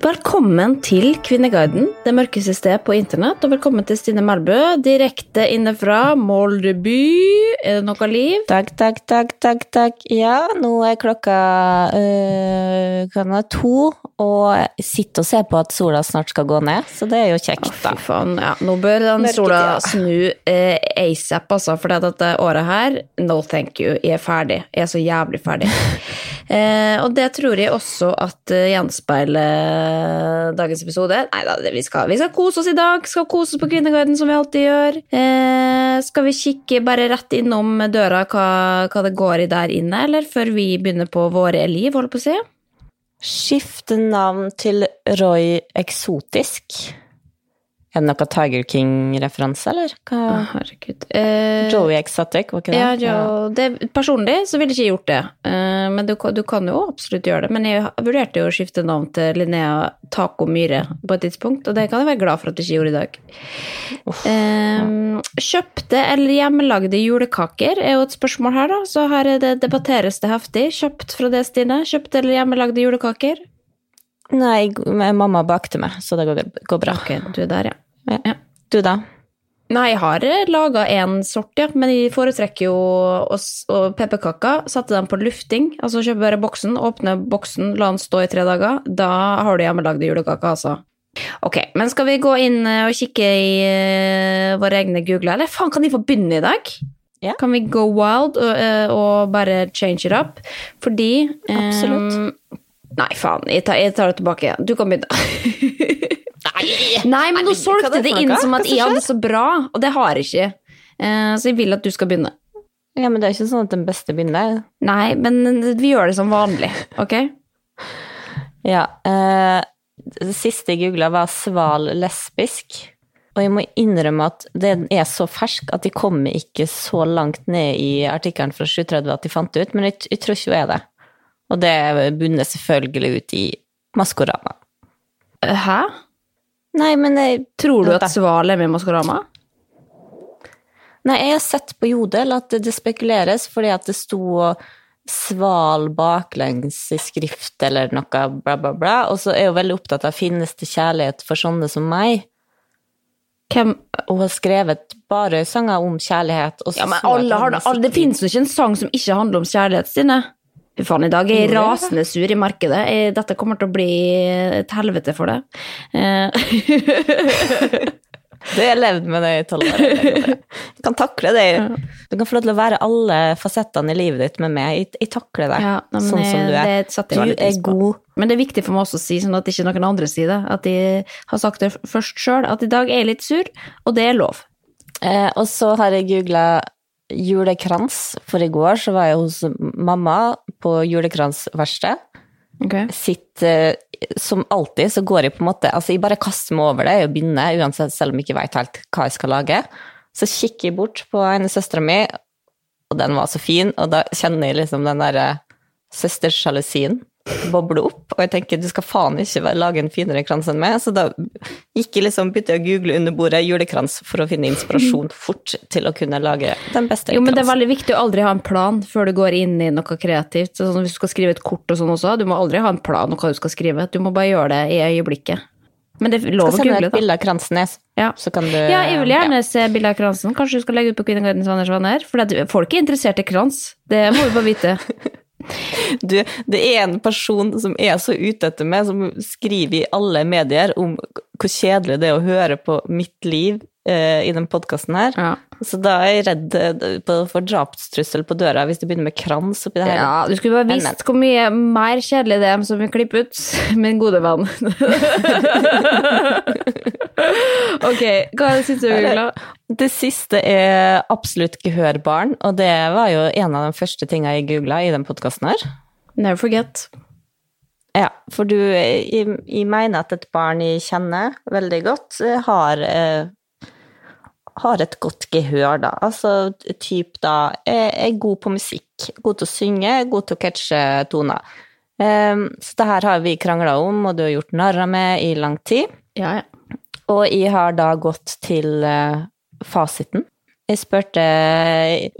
Velkommen til Kvinneguiden, det mørkeste sted på internett. Og velkommen til Stine Melbø, direkte inne fra Molde by. Er det noe liv? Takk, takk, takk, takk, takk. Ja, nå er klokka øh, kan være to, og sitte sitter og ser på at sola snart skal gå ned, så det er jo kjekt, da. Fy faen, ja. Nå bør den sola snu eh, asap, altså, for dette året her, no thank you, jeg er ferdig. Jeg er så jævlig ferdig. eh, og det tror jeg også at uh, gjenspeiler dagens episode. Nei da, vi vi skal kose oss i dag. Skal kose oss på Kvinneguiden, som vi alltid gjør. Eh, skal vi kikke bare rett innom døra hva, hva det går i der inne, eller før vi begynner på våre liv, holder på å si? Skifte navn til Roy Eksotisk. Er det noe Tiger King-referanse, eller? Hva? Oh, herregud. Eh, Joey Exotic, var ikke det? Ja, jo, det, personlig så ville jeg ikke gjort det, Eh, men du, du kan jo absolutt gjøre det. Men jeg vurderte jo å skifte navn til Linnea Taco Myhre på et tidspunkt, og det kan jeg være glad for at jeg ikke gjorde i dag. Eh, kjøpte eller hjemmelagde julekaker er jo et spørsmål her, da, så her er det, debatteres det heftig. Kjøpt fra det, Stine? Kjøpte eller hjemmelagde julekaker? Nei, mamma bakte meg, så det går, går bra. Ok, du er der, ja. Ja. Du, da? Nei, jeg har laga én sort, ja, men jeg foretrekker jo pepperkaker. Satte dem på lufting, altså kjøper bare boksen, åpne boksen, la den stå i tre dager. Da har du hjemmelagde julekaker, altså. Ok, men skal vi gå inn eh, og kikke i eh, våre egne googler? Eller faen, kan de få begynne i dag? Ja. Kan vi go wild og, eh, og bare change it up? Fordi Absolutt. Absolutt. Nei, faen, jeg tar, jeg tar det tilbake. Du kan begynne. Nei, men nå solgte det inn som at jeg hadde så bra, og det har jeg ikke. Eh, Så jeg vil at du skal begynne. Ja, men det er ikke sånn at den beste begynner. Nei, men vi gjør det som vanlig, ok? Ja. Uh, det siste jeg googla, var sval lesbisk. Og jeg må innrømme at den er så fersk at de kommer ikke så langt ned i artikkelen fra 730 at de fant det ut, men jeg, jeg tror ikke hun er det. Og det bunner selvfølgelig ut i Maskorama. Hæ? Nei, men jeg Tror du at Sval er med i Maskorama? Nei, jeg har sett på Jodel at det spekuleres fordi at det sto sval baklengs i skrift eller noe bla, bla, bla, og så er hun veldig opptatt av finnes det kjærlighet for sånne som meg. Hvem Hun har skrevet bare sanger om kjærlighet. Ja, men alle har det. Det finnes jo ikke en sang som ikke handler om kjærlighet, Stine. Fy faen, i dag er jeg rasende sur i markedet. Dette kommer til å bli et helvete for deg. Eh, Det har jeg levd med det i tolv år. Du kan takle det. Du kan få lov til å være alle fasettene i livet ditt med meg. Jeg, jeg takler deg Ja, men sånn som du er. du er god. Men det er viktig for meg også å si, sånn at ikke noen andre sier det, at de har sagt det først sjøl, at i dag er jeg litt sur, og det er lov. Eh, og så har jeg googla julekrans, for i går så var jeg hos mamma på julekransverksted. Sitt, eh, som alltid så går jeg på en måte Altså, jeg bare kaster meg over det og begynner, uansett, selv om jeg ikke veit helt hva jeg skal lage. Så kikker jeg bort på ene søstera mi, og den var så fin, og da kjenner jeg liksom den derre søstersjalusien boble opp, og jeg tenker du skal faen ikke lage en finere krans enn meg, så da gikk jeg liksom, begynte å google under bordet julekrans for å finne inspirasjon fort til å kunne lage den beste Jo, men det er veldig viktig å aldri ha en plan før du går inn i noe kreativt. Sånn som hvis du skal skrive et kort og sånn også, du må aldri ha en plan om hva du skal skrive. Du må bare gjøre det i øyeblikket. Men det er lov å Skal sende et bilde da. av kransen, Ja. så kan du Ja, jeg vil gjerne ja. se bilde av kransen. Kanskje du skal legge ut på Kvinnegardens Vanners venner? For folk er interessert i krans. Det må vi bare vite. Du, det er en person som er så ute etter meg, som skriver i alle medier om hvor kjedelig det er å høre på mitt liv eh, i den podkasten her. Ja. Så da er jeg redd eh, for drapstrussel på døra hvis du begynner med krans oppi det her. Ja, du skulle bare visst hvor mye mer kjedelig det er som vi klipper ut, min gode venn. ok, hva er det siste du, Ugla? Det siste er absolutt gehørbarn, og det var jo en av de første tinga jeg googla i den podkasten her. Never forget. Ja, for du, jeg, jeg mener at et barn jeg kjenner veldig godt, eh, har, eh, har et godt gehør, da. Altså typ da er, er god på musikk, god til å synge, god til å catche toner. Um, så det her har vi krangla om, og du har gjort narr av meg i lang tid. Ja, ja. Og jeg har da gått til uh, fasiten. Jeg spurte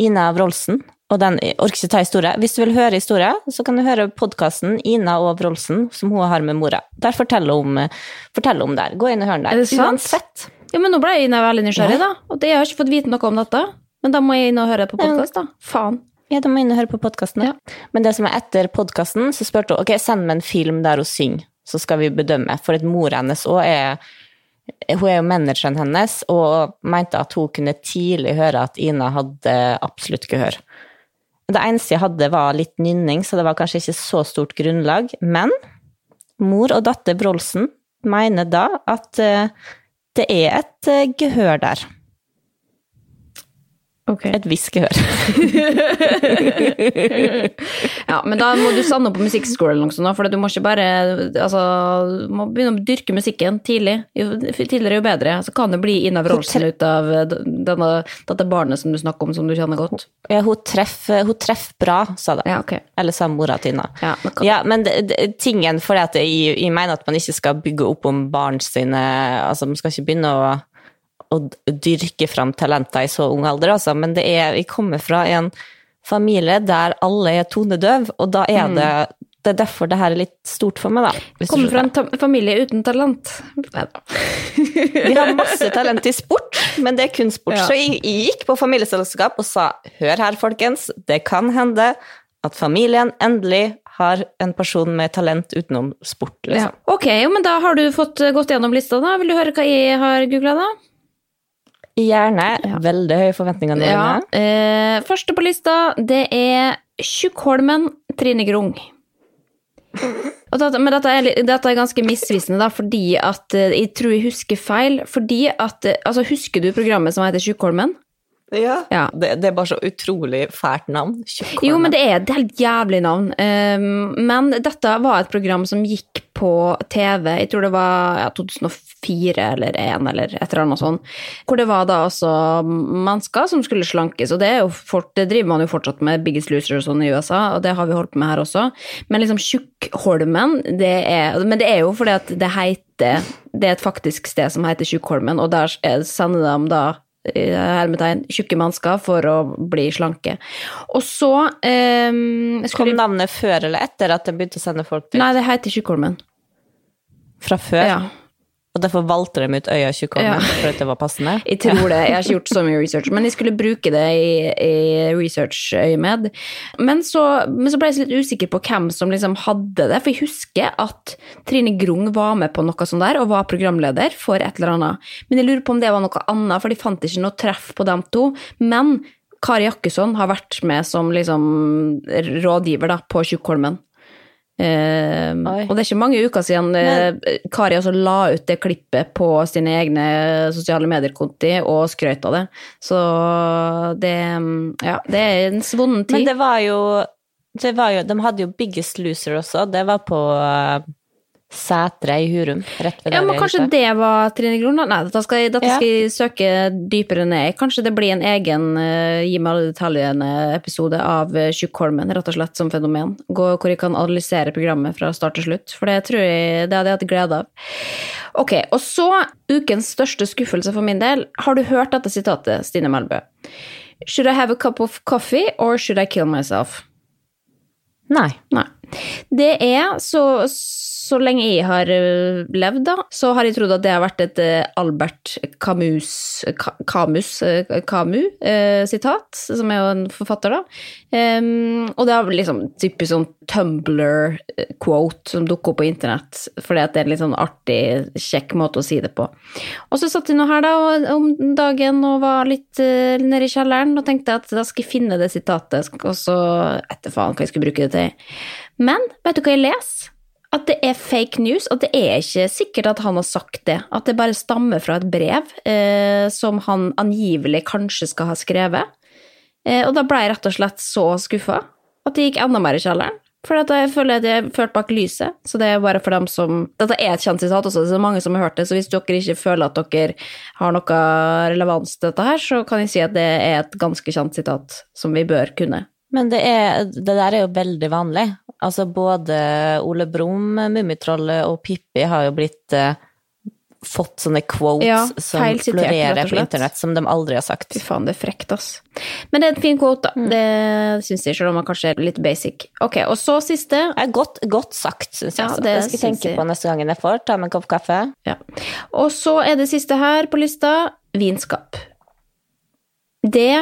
Ina Wroldsen, og den orker ikke ta historie. Hvis du vil høre historie, så kan du høre podkasten Ina og Wroldsen, som hun har med mora. Der forteller hun om, forteller om det her. Gå inn og hør den der. Er det sant? Uansett. Ja, men nå ble jeg inne veldig nysgjerrig, Ja. da. Og det, jeg har ikke fått vite noe om dette. Men da må jeg inn og høre på podkast, da. Faen. Ja, da må jeg inn og høre på podkasten. Ja. Men det som er etter podkasten, så spurte hun ok, send meg en film der hun synger, så skal vi bedømme. For at mor hennes òg er Hun er jo manageren hennes, og mente at hun kunne tidlig høre at Ina hadde absolutt gehør. Det eneste jeg hadde, var litt nynning, så det var kanskje ikke så stort grunnlag. Men mor og datter Brolsen mener da at eh, det er et eh, gehør der. Ok. Et hviskehør. Ja, men da må du stande på musikkskole eller noe sånt, for du må ikke bare Altså, du må begynne å dyrke musikken tidlig. Jo tidligere, jo bedre. Så kan det bli Ina Wroldsen ut av denne, dette barnet som du snakker om, som du kjenner godt. Ja, hun treffer, hun treffer bra, sa det. Ja, okay. Eller sa mora til Ina. Ja, men Ja, men det, det, tingen for at jeg, jeg mener at man ikke skal bygge opp om barn sine Altså, man skal ikke begynne å, å dyrke fram talenter i så ung alder, altså. Men det er Vi kommer fra en familie der alle er tonedøv, og da er det Det er derfor det her er litt stort for meg, da. Kommer fra en familie uten talent. Neida. Vi har masse talent i sport, men det er kun sport. Ja. Så jeg, jeg gikk på familieselskap og sa hør her, folkens, det kan hende at familien endelig har en person med talent utenom sport, Ja. liksom. Ok, jo, men da har du fått gått gjennom lista, da. Vil du høre hva jeg har googla, da? Gjerne. Veldig høye forventninger Ja. Eh, første på lista, det er Tjukkholmen Trine Grung. Og dette, men dette er, dette er ganske misvisende, da, fordi at eh, jeg tror jeg husker feil. Fordi at eh, Altså, husker du programmet som heter Tjukkholmen? Ja. Ja. Det, det er bare så utrolig fælt navn. Tjukkholmen. Jo, men det er et helt jævlig navn. Um, men dette var et program som gikk på TV, jeg tror det var ja, 2004 eller 1 eller et eller annet sånt, hvor det var da altså mennesker som skulle slankes, og det, fort, det driver man jo fortsatt med Biggest Loser og sånn i USA, og det har vi holdt på med her også. Men liksom Tjukkholmen, det er, men det er jo fordi at det heter, det er et faktisk sted som heter Tjukkholmen, og der er- sender de da hermetegn, tjukke mennesker for å bli slanke. Og så ehm, Kom navnet før eller etter at de begynte å sende folk dit? Nei, det heter Tjukkholmen. Fra før? Ja. Og derfor valgte de ut øya Tjukkholmen Ja. for at det var passende? Jeg tror det. Jeg har ikke gjort så mye research, men jeg skulle bruke det i, i research-øyemed. Men, så- men så ble jeg litt usikker på hvem som liksom hadde det, for jeg husker at Trine Grung var med på noe sånt der, og var programleder for et eller annet. Men jeg lurer på om det var noe annet, for de fant ikke noe treff på dem to. Men Kari Jakkesson har vært med som liksom rådgiver da, på Tjukkholmen. Eh, og det er ikke mange uker siden eh, Kari også la ut det klippet på sine egne sosiale medier-konti og skrøt av det. Så det Ja, det er en svunnen tid. Men det var jo, det var jo De hadde jo Biggest Loser også. Det var på uh, Sætre i Hurum. Rett ved ja, men kanskje det var Trine Grung, da? Nei, dette skal, jeg- dette Ja. jeg søke dypere ned. Kanskje det blir en egen uh, Gi meg alle detaljene-episode av uh, Tjukkholmen, rett og slett som fenomen. Gå, hvor jeg kan analysere programmet fra start til slutt, for det tror jeg det hadde jeg hatt glede av. Ok, og så ukens største skuffelse for min del. Har du hørt dette sitatet, Stine Melbø? Should I have a cup of coffee, or should I kill myself? Nei. Nei. Det er så, så lenge jeg har eh, levd, da, så har jeg trodd at det har vært et eh, Albert Camus, Camus, Camus eh, sitat, som er jo en forfatter, da. Og det er liksom typisk sånn Tumblr-quote som dukker opp på internett, fordi at det er en litt sånn artig, kjekk måte å si det på. Og så satt jeg nå her da om dagen og var litt nede i kjelleren og tenkte at da skal jeg finne det sitatet, og så etter faen hva jeg skulle bruke det til. Men vet du hva jeg leser? At det er fake news, at det er ikke sikkert at han har sagt det. At det bare stammer fra et brev eh, som han angivelig kanskje skal ha skrevet. Eh, og da ble jeg rett og slett så skuffa at det gikk enda mer i kjelleren. For jeg føler at jeg er ført bak lyset. Så det er bare for dem som Dette er et kjent sitat også, det er mange som har hørt det, så hvis dere ikke føler at dere har noe relevans til dette her, så kan jeg si at det er et ganske kjent sitat som vi bør kunne. Men det, er, det der er jo veldig vanlig. Altså både Ole Brumm, Mummitrollet og Pippi har jo blitt eh, fått sånne quotes ja, som florerer på internett, som de aldri har sagt. Fy faen, det er frekt, ass. Men det er en fin quote, da. Mm. Det syns jeg, selv om man kanskje er litt basic. Ok, og så siste. Ja, godt, godt sagt, syns jeg. Ja, det jeg skal tenke jeg. på neste gang jeg får. Ta med en kopp kaffe. Ja. Og så er det siste her på lista vinskap. Det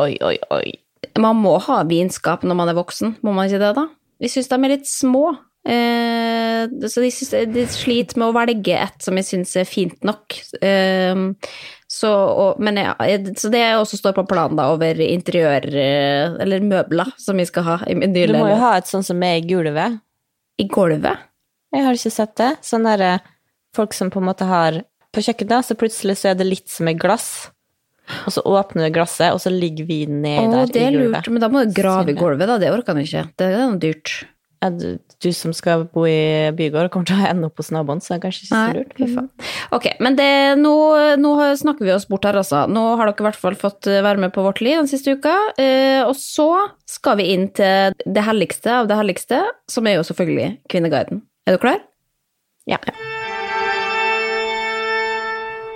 Oi, oi, oi. Man må ha vinskap når man er voksen, må man ikke det, da? Jeg syns de er litt små. Eh, så de, synes, de, sliter med å velge et som jeg syns er fint nok. Eh, så, og, men ja, så det også står på planen da, over interiør, eh, eller møbler, som vi skal ha i min nye Du må jo ha et sånt som er i gulvet. I gulvet? Jeg har ikke sett det. Sånn derre folk som på en måte har På kjøkkenet, så plutselig så er det litt som i glass. Og så åpner du glasset, og så ligger vinen nedi der det er lurt, men da må du grave i gulvet, da. Det orker han ikke. Det er noe dyrt. Ja, du, du, som skal bo i bygård, kommer til å ende opp hos naboen, så det er kanskje ikke så lurt. Nei, ok, men det, nå, nå, snakker vi oss bort her, altså. Nå har dere i hvert fall fått eh, være med på Vårt liv den siste uka. Eh, og så skal vi inn til det helligste av det helligste, som er jo selvfølgelig Kvinneguiden. Er du klar? Ja. ja.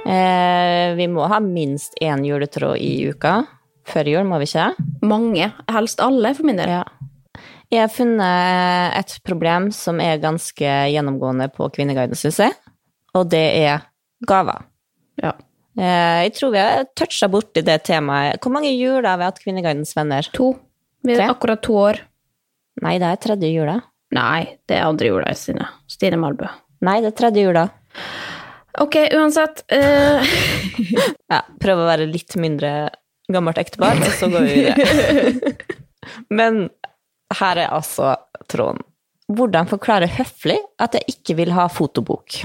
Eh, vi må ha minst én juletråd i uka. Før jul, må vi ikke? Mange. Helst alle, for min del. Ja. Jeg har funnet et problem som er ganske gjennomgående på Kvinneguiden, syns jeg. Og det er gaver. Ja. Eh, jeg tror vi har toucha borti det temaet. Hvor mange juler har vi hatt Kvinneguidens venner? To. Vi er akkurat to år. Nei, det er tredje jula. Nei, det er andre jula, Stine. Stine Malbø. Nei, det er tredje jula. Ok, uansett. Uh... ja, prøv å være litt mindre gammelt ektepar, og så går vi videre. Men her er altså tråden. Hvordan forklare høflig at jeg ikke vil ha fotobok?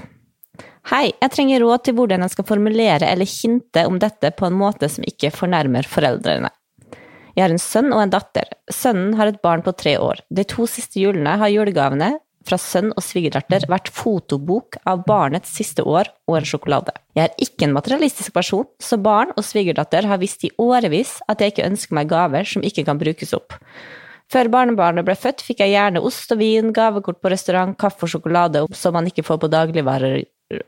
Hei, jeg trenger råd til hvordan jeg skal formulere eller hinte om dette på en måte som ikke fornærmer foreldrene. Jeg har en sønn og en datter. Sønnen har et barn på tre år. De to siste julene har julegavene fra sønn og svigerdatter vært fotobok av barnets siste år og en sjokolade. Jeg er ikke en materialistisk person, så barn og svigerdatter har visst i årevis at jeg ikke ønsker meg gaver som ikke kan brukes opp. Før barnebarnet ble født, fikk jeg gjerne ost og vin, gavekort på restaurant, kaffe og sjokolade som man ikke får på dagligvarer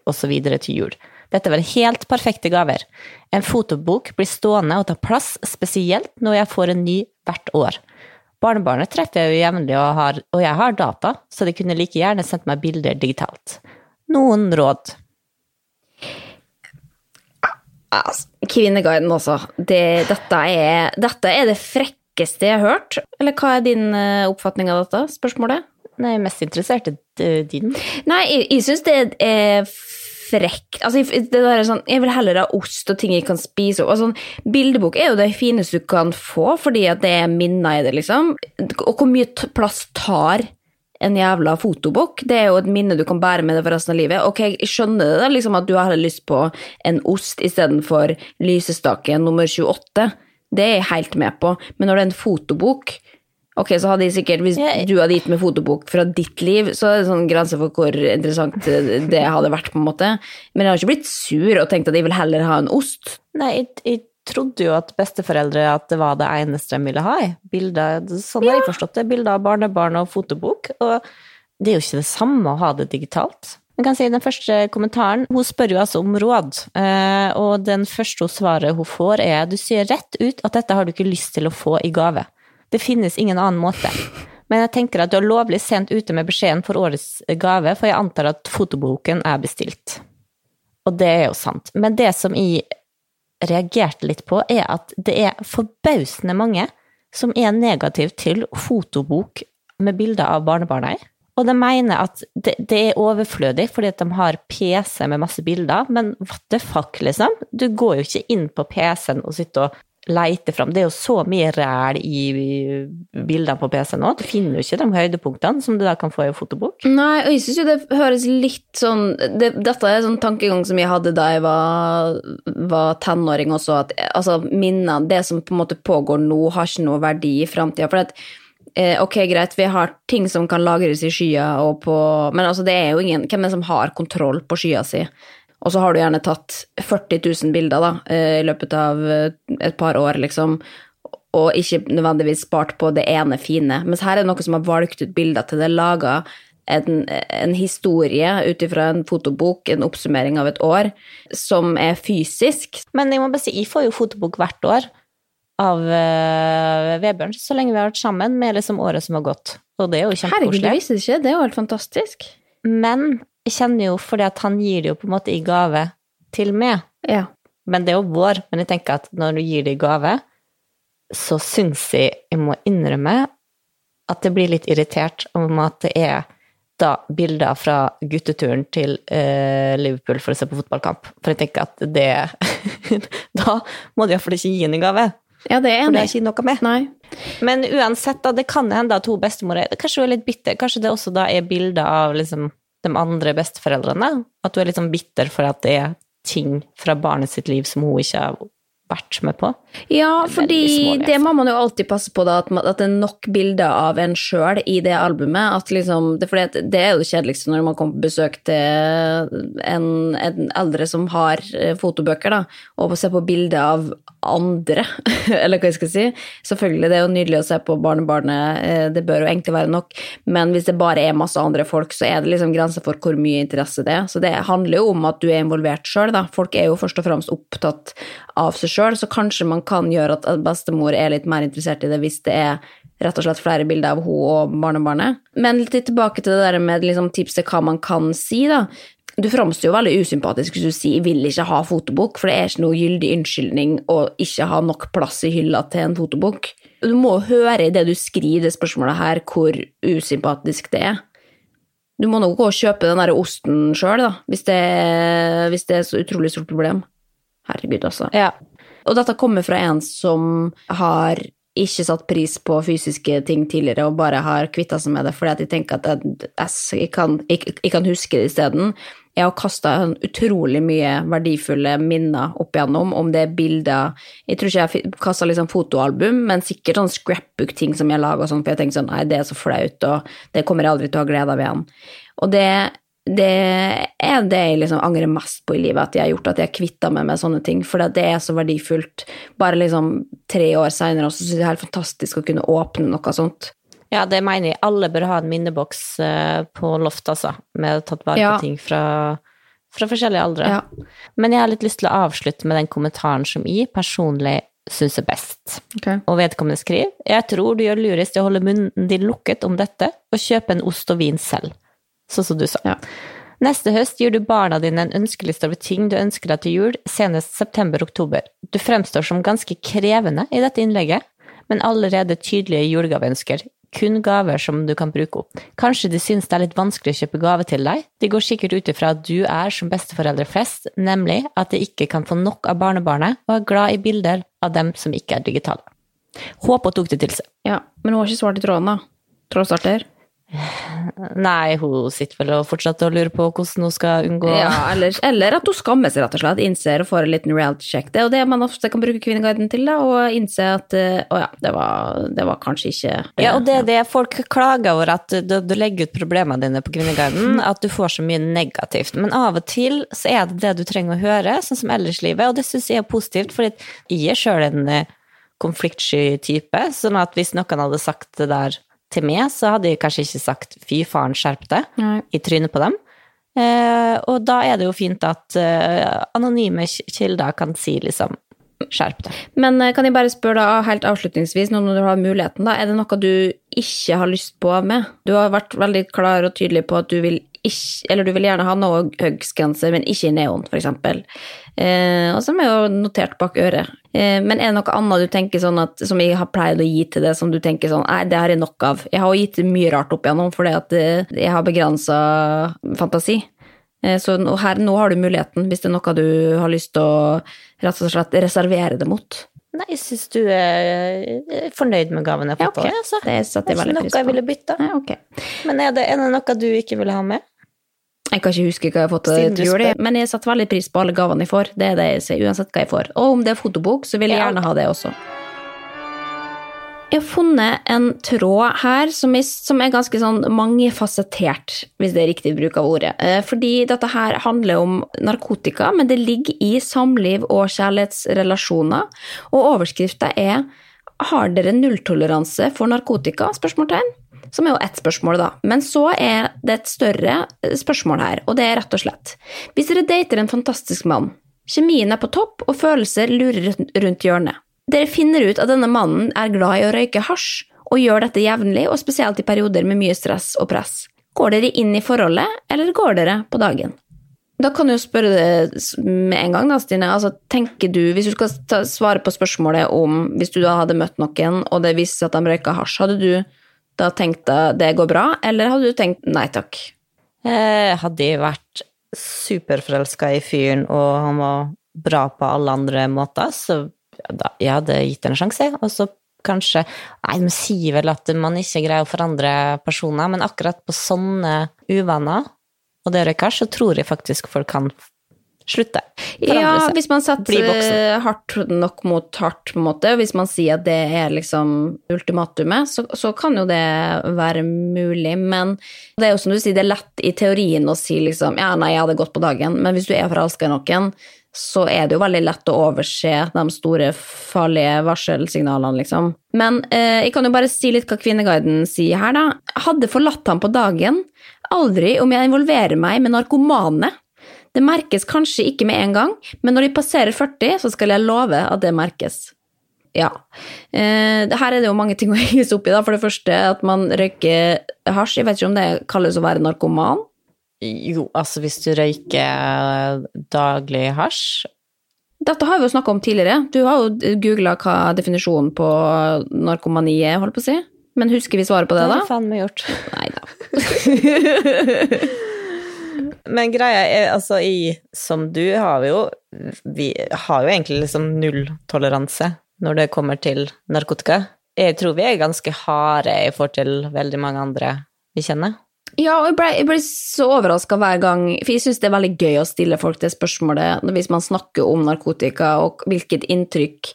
osv. til jul. Dette var helt perfekte gaver. En fotobok blir stående og tar plass, spesielt når jeg får en ny hvert år. Barnebarnet treffer jeg jo jevnlig, og, og, jeg har data, så de kunne like gjerne sendt meg bilder digitalt. Noen råd? Altså, Kvinneguiden, også. Det, dette, er, dette, er, det frekkeste jeg har hørt. Eller hva er din eh, oppfatning av dette spørsmålet? Nei, mest interessert er din. Nei, jeg, jeg syns det er frekt. Altså, det der er sånn, jeg vil heller ha ost og ting jeg kan spise. Og sånn, bildebok er jo det fineste du kan få, fordi at det er minner i det, liksom. Og hvor mye plass tar en jævla fotobok? Det er jo et minne du kan bære med deg for resten av livet. Ok, jeg skjønner det, liksom, at du har lyst på en ost istedenfor lysestake nummer 28. Det er jeg helt med på, men når det er en fotobok Ok, så hadde jeg sikkert, Hvis jeg, du hadde gitt meg fotobok fra ditt liv, så er det sånn grense for hvor interessant det hadde vært. på en måte. Men jeg har ikke blitt sur og tenkt at jeg vil heller ha en ost. Nei, jeg, jeg trodde jo at besteforeldre at det var det eneste de ville ha. Bilder, sånn har jeg forstått det. Bilder av barnebarn og fotobok. Og det er jo ikke det samme å ha det digitalt. Jeg kan si Den første kommentaren Hun spør jo altså om råd, eh, og den første svaret hun får, er du sier rett ut at dette har du ikke lyst til å få i gave. Det finnes ingen annen måte. Men jeg tenker at du er lovlig sent ute med beskjeden for årets gave, for jeg antar at fotoboken er bestilt. Og det er jo sant. Men det som jeg reagerte litt på, er at det er forbausende mange som er negative til fotobok med bilder av barnebarna i. Og de mener at det, det, er overflødig fordi at de har PC med masse bilder, men what the fuck, liksom? Du går jo ikke inn på PC-en og sitter og leiter fram. Det er jo så mye ræl i bildene på PC nå. Du finner jo ikke de høydepunktene som du da kan få i fotobok. Nei, og jeg syns jo det høres litt sånn det, Dette er sånn tankegang som jeg hadde da jeg var, var tenåring også, at altså minner Det som på en måte pågår nå, har ikke noe verdi i framtida. For at eh, ok, greit, vi har ting som kan lagres i skya og på Men altså, det er jo ingen Hvem er det som har kontroll på skya si? Og så har du gjerne tatt 40 000 bilder da, eh, i løpet av eh, et par år, liksom, og ikke nødvendigvis spart på det ene fine. Mens her er det noe som har valgt ut bilder til det, laga en, en, historie ut ifra en fotobok, en oppsummering av et år, som er fysisk. Men jeg må bare si, jeg får jo fotobok hvert år av uh, Vebjørn, så lenge vi har vært sammen med liksom året som har gått. Og det er jo kjempekoselig. Herregud, det visste jeg ikke. Det er jo helt fantastisk. Men jeg kjenner jo fordi at han gir det jo på en måte i gave til meg. Ja. Men det er jo vår. Men jeg tenker at når du gir det i gave, så syns jeg jeg må innrømme at jeg blir litt irritert om at det er da bilder fra gutteturen til uh, Liverpool for å se på fotballkamp. For jeg tenker at det Da må du iallfall ikke gi en gave. Ja, det er For det er ikke noe med. Nei. Men uansett, da, det kan hende at to bestemorer Kanskje hun er litt bitter. Kanskje det også da er bilder av liksom de andre besteforeldrene. At du er litt sånn bitter for at det er ting fra barnet sitt liv som hun ikke har vært med på. Ja, fordi det må man jo alltid passe på, da, at, at det er nok bilder av en sjøl i det albumet. At liksom, det, det, er jo det kjedeligste når man kommer på besøk til en, en eldre som har eh, fotobøker, da, og ser på bilder av andre, eller hva jeg skal si. Selvfølgelig, det er jo nydelig å se på barnebarnet, eh, det bør jo egentlig være nok, men hvis det bare er masse andre folk, så er det liksom grenser for hvor mye interesse det er. Så det handler jo om at du er involvert sjøl, da. Folk er jo først og fremst opptatt av seg sjøl, så kanskje man kan gjøre at bestemor er litt mer interessert i det hvis det er rett og slett flere bilder av henne og barnebarnet. Men litt tilbake til det der med liksom, tips til hva man kan si, da. Du framstår jo veldig usympatisk hvis du sier vil ikke ha fotobok', for det er ikke noe gyldig unnskyldning å ikke ha nok plass i hylla til en fotobok. Du må høre i det du skriver det spørsmålet her, hvor usympatisk det er. Du må nok gå og kjøpe den der osten sjøl, da, hvis det, hvis det er så utrolig stort problem. Herregud, altså. Ja. Og dette kommer fra en som har ikke satt pris på fysiske ting tidligere og bare har kvitta seg med det fordi at jeg tenker at jeg, jeg, kan, jeg, jeg kan, huske det isteden. Jeg har kasta utrolig mye verdifulle minner opp igjennom, om det er bilder Jeg tror ikke jeg kasta liksom fotoalbum, men sikkert sånn scrapbook-ting som jeg lager, sånn, for jeg tenker sånn nei, det er så flaut, og det kommer jeg aldri til å ha glede av igjen. Og det det er det jeg liksom angrer mest på i livet, at jeg har gjort at jeg har kvitta meg med sånne ting. For det er så verdifullt. Bare liksom tre år seinere så syns jeg det er helt fantastisk å kunne åpne noe sånt. Ja, det mener jeg. Alle bør ha en minneboks eh, på loftet, altså. Med tatt vare ja. på ting fra, fra forskjellige aldre. Ja. Men jeg har litt lyst til å avslutte med den kommentaren som jeg personlig syns er best. Okay. Og vedkommende skriver Jeg tror du gjør lurest i å holde munnen din lukket om dette, og kjøpe en ost og vin selv sånn som du sa. Ja. Neste høst gir du barna dine en ønskeliste over ting du ønsker deg til jul, senest september-oktober. Du fremstår som ganske krevende i dette innlegget, men allerede tydelige julegaveønsker. Kun gaver som du kan bruke opp. Kanskje de synes det er litt vanskelig å kjøpe gave til deg? De går sikkert ut ifra at du er som besteforeldre flest, nemlig at de ikke kan få nok av barnebarnet, og er glad i bilder av dem som ikke er digitale. Håper tok det til seg. Ja, men hun har ikke svart i tråden, da. Trådstarter. Nei, hun sitter vel og fortsetter å lure på hvordan hun skal unngå Ja, eller, eller, at hun skammer seg, rett og slett. Innser og får en liten reality check. Det er jo det man ofte kan bruke Kvinneguiden til, da, og innse at eh, å ja, det var, det var kanskje ikke Ja, og det er det folk klager over, at du, du legger ut problemene dine på Kvinneguiden, mm. at du får så mye negativt. Men av og til så er det det du trenger å høre, sånn som ellers livet, og det syns jeg er positivt, for jeg er sjøl en eh, konfliktsky type, sånn at hvis noen hadde sagt det der til meg, så hadde jeg kanskje ikke sagt 'fy faren, skjerp deg' i trynet på dem. Eh, og da er det jo fint at eh, anonyme kilder kan si liksom skjerp deg. Men eh, kan jeg bare spørre da helt avslutningsvis, nå når du har muligheten, da, er det noe du ikke har lyst på med? Du har vært veldig klar og tydelig på at du vil ikke, eller du vil gjerne ha noe høgsgrense, men ikke i neon, f.eks. Eh, og som er jo notert bak øret. Eh, men er det noe annet du tenker sånn at, som jeg har pleid å gi til det, som du tenker sånn Nei, det har jeg nok av. Jeg har gitt mye rart opp igjennom fordi at eh, jeg har begrensa fantasi. Eh, så her, nå har du muligheten, hvis det er noe du har lyst til å rett og slett reservere det mot. Nei, jeg syns du er fornøyd med gaven jeg har fått. Ja, okay. altså. Det setter jeg veldig pris på. Er noe jeg ville bytta. Ja, okay. Men er det, er det noe du ikke ville ha med? Jeg kan ikke huske hva jeg har fått til jul, men jeg setter veldig pris på alle gavene jeg får. Det er det jeg ser, uansett hva jeg får. Og om det er fotobok, så vil jeg gjerne ha det også. Jeg har funnet en tråd her som er, som er ganske sånn mangefasettert, hvis det er riktig bruk av ordet. Eh, fordi dette her handler om narkotika, men det ligger i samliv og kjærlighetsrelasjoner. Og overskrifta er 'Har dere nulltoleranse for narkotika?' spørsmålstegn som er jo ett spørsmål, da. Men så er det et større eh, spørsmål her, og det er rett og slett Hvis dere dater en fantastisk mann, kjemien er på topp og følelser lurer rundt hjørnet. Dere finner ut at denne mannen er glad i å røyke hasj, og gjør dette jevnlig, og spesielt i perioder med mye stress og press. Går dere inn i forholdet, eller går dere på dagen? Da kan du spørre det med en gang, da, Stine. Altså, tenker du, Hvis du skal ta, svare på spørsmålet om hvis du da hadde møtt noen, og det viste seg at de røyka hasj, hadde du da at det går bra, eller hadde du tenkt nei takk? Eh, hadde jeg vært superforelska i fyren, og han var bra på alle andre måter, så da, jeg hadde gitt en sjanse. Og så kanskje Nei, de sier vel at man ikke greier å forandre personer, men akkurat på sånne uvaner og det røyker, så tror jeg faktisk folk kan slutte. Ja, hvis man setter hardt nok mot hardt, måte, hvis man sier at det er liksom ultimatumet, så, så, kan jo det være mulig. Men det er jo som du sier, det er lett i teorien å si liksom ja, nei, jeg hadde gått på dagen, men hvis du er forelska i noen, så er det jo veldig lett å overse de store, farlige varselsignalene, liksom. Men eh, jeg kan jo bare si litt hva Kvinneguiden sier her, da. Hadde forlatt ham på dagen. Aldri om jeg involverer meg med narkomane. Det merkes kanskje ikke med en gang, men når de passerer 40, så skal jeg love at det merkes. Ja. Eh, her er det jo mange ting å henge opp i. da. For det første at man røyker hasj. Jeg vet ikke om det kalles å være narkoman? Jo, altså hvis du røyker daglig hasj Dette har vi jo snakka om tidligere. Du har jo googla hva definisjonen på narkomani er, holdt på å si. Men husker vi svaret på det, da? Det har faen meg gjort. Nei da. Men greia er altså i Som du har vi jo Vi har jo egentlig liksom nulltoleranse når det kommer til narkotika. Jeg tror vi er ganske harde i forhold til veldig mange andre vi kjenner. Ja, og jeg ble, jeg ble så overraska hver gang, for jeg syns det er veldig gøy å stille folk det spørsmålet hvis man snakker om narkotika, og hvilket inntrykk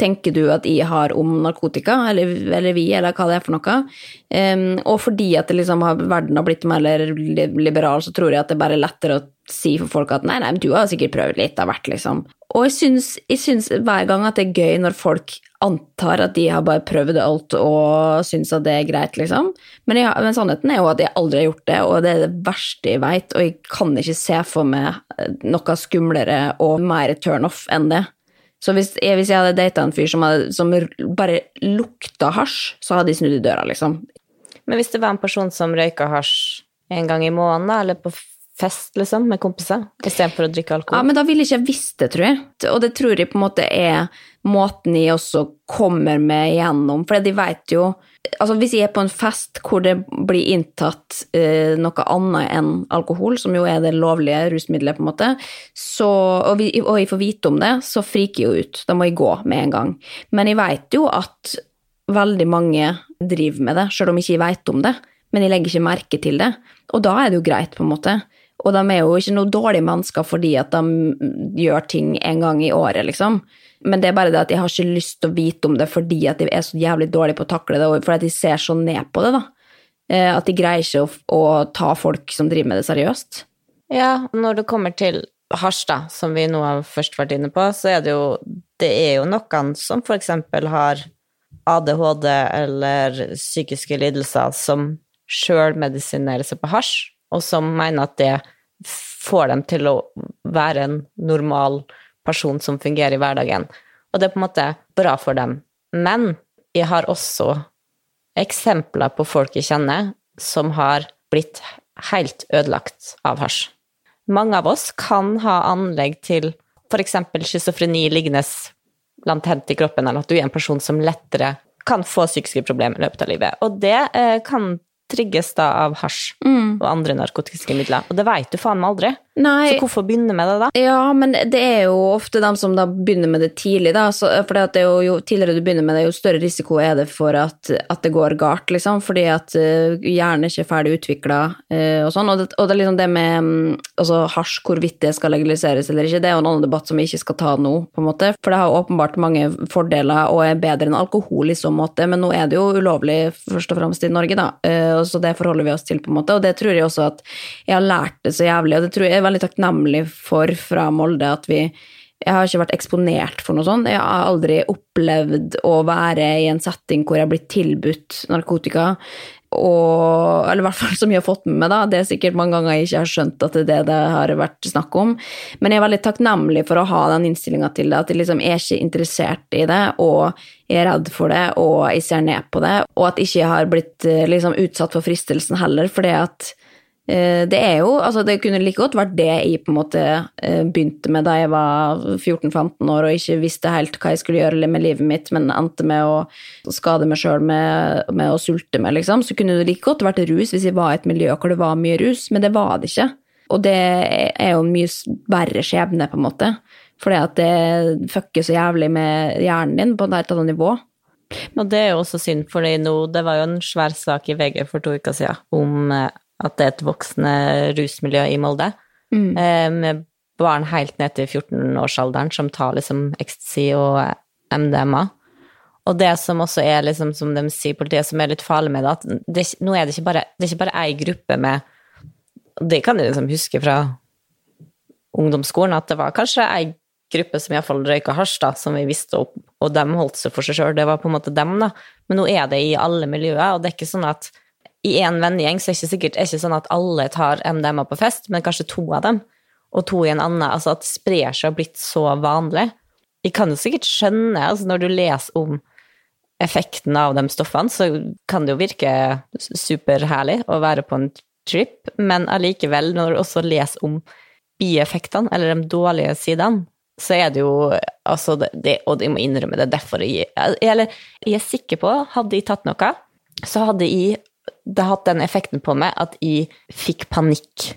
tenker du at jeg har om narkotika, eller, eller, vi, eller hva det er for noe. Um, og fordi at liksom verden har blitt mer liberal, så tror jeg at det er lettere å si for folk at nei, nei, du har sikkert prøvd litt av hvert, liksom. Og jeg syns, jeg syns, hver gang at det er gøy når folk antar at de har bare prøvd alt og syns at det er greit, liksom. Men, jeg, men, sannheten er jo at jeg aldri har gjort det, og det er det verste jeg veit, og jeg kan ikke se for meg noe skumlere og mer turnoff enn det. Så hvis jeg, hvis jeg hadde data en fyr som, hadde, som bare lukta hasj, så hadde de snudd i døra, liksom. Men hvis det var en person som røyka hasj en gang i måneden, eller på fest, liksom, med kompiser, istedenfor å drikke alkohol? Ja, men da ville ikke jeg visst det, tror jeg. Og det tror jeg på en måte er måten jeg også kommer med gjennom, for de veit jo Altså, hvis jeg er på en fest hvor det blir inntatt eh, noe annet enn alkohol, som jo er det lovlige rusmiddelet, på en måte, så, og, vi, og, jeg får vite om det, så friker jeg jo ut. Da må jeg gå med en gang. Men jeg veit jo at veldig mange driver med det, sjøl om jeg ikke veit om det. Men jeg legger ikke merke til det. Og da er det jo greit, på en måte. Og de er jo ikke noe dårlige mennesker fordi at de gjør ting en gang i året, liksom. Men det er bare det at jeg har ikke lyst til å vite om det fordi at de er så jævlig dårlige på å takle det, og fordi at de ser så ned på det, da. Eh, at de greier ikke å, å ta folk som driver med det, seriøst. Ja, når det kommer til hasj, da, som vi nå har først vært inne på, så er det jo Det er jo noen som for eksempel har ADHD eller psykiske lidelser som sjøl medisinerer seg på hasj, og som mener at det får dem til å være en normal person som fungerer i hverdagen. Og det er på en måte bra for dem. Men jeg har også eksempler på folk jeg kjenner som har blitt helt ødelagt av hasj. Mange av oss kan ha anlegg til f.eks. schizofreni liggende latent i kroppen, eller at du er en person som lettere kan få psykiske problemer i løpet av livet. Og det eh, kan trigges da av hasj mm. og andre narkotiske midler. Og det veit du faen meg aldri. Nei. Så hvorfor begynne med det, da? Ja, men det er jo ofte dem som da begynner med det tidlig, da. Så, for det er jo, jo, tidligere du begynner med det, jo større risiko er det for at, at det går galt, liksom. Fordi at uh, hjernen er ikke ferdig utvikla uh, og sånn. Og det, og det, er liksom det med um, altså hasj, hvorvidt det skal legaliseres eller ikke, det er jo en annen debatt som vi ikke skal ta nå, på en måte. For det har åpenbart mange fordeler og er bedre enn alkohol i så måte, men nå er det jo ulovlig først og fremst i Norge, da. Uh, så det forholder vi oss til, på en måte. Og det tror jeg også at jeg har lært det så jævlig, og det tror jeg er veldig takknemlig for fra Molde at vi jeg har ikke vært eksponert for noe sånt. Jeg har aldri opplevd å være i en setting hvor jeg har blitt tilbudt narkotika. Og, eller i hvert fall som jeg har fått med meg, da. Det er sikkert mange ganger jeg ikke har skjønt at det er det det har vært snakk om. Men jeg er veldig takknemlig for å ha den innstillinga til det, at jeg liksom er ikke interessert i det, og jeg er redd for det, og jeg ser ned på det, og at jeg ikke har blitt eh, liksom utsatt for fristelsen heller, fordi at det er jo Altså, det kunne like godt vært det jeg på en måte eh, begynte med da jeg var 14-15 år og ikke visste helt hva jeg skulle gjøre med livet mitt, men endte med å skade meg sjøl med, med, å sulte meg, liksom. Så kunne det like godt vært rus hvis jeg var i et miljø hvor det var mye rus, men det var det ikke. Og det er jo en mye verre skjebne, på en måte. Fordi at det fucker så jævlig med hjernen din på et helt annet nivå. Og det er jo også synd, for det var jo en svær sak i VG for to uker siden om eh, at det er et voksende rusmiljø i Molde. Mm. Eh, med barn helt ned til 14-årsalderen som tar liksom ecstasy og MDMA. Og det som også er, liksom, som de sier politiet, som er litt farlig med det, at det, nå er det ikke bare det er ikke bare ei gruppe med Det kan jeg liksom huske fra ungdomsskolen, at det var kanskje ei gruppe som iallfall røyka hasj, da, som vi visste opp, og de holdt seg for seg sjøl. Det var på en måte dem, da. Men nå er det i alle miljøer, og det er ikke sånn at i en vennegjeng så er det ikke sikkert er ikke sånn at alle tar MDMA på fest, men kanskje to av dem, og to i en annen. Altså at det sprer seg og blitt så vanlig. Vi kan jo sikkert skjønne, altså når du leser om effekten av de stoffene, så kan det jo virke superherlig å være på en trip, men allikevel, når du også leser om bieffektene, eller de dårlige sidene, så er det jo altså det, Og jeg må innrømme det, derfor jeg Eller jeg er sikker på, hadde jeg tatt noe, så hadde jeg det har hatt den effekten på meg at jeg fikk panikk.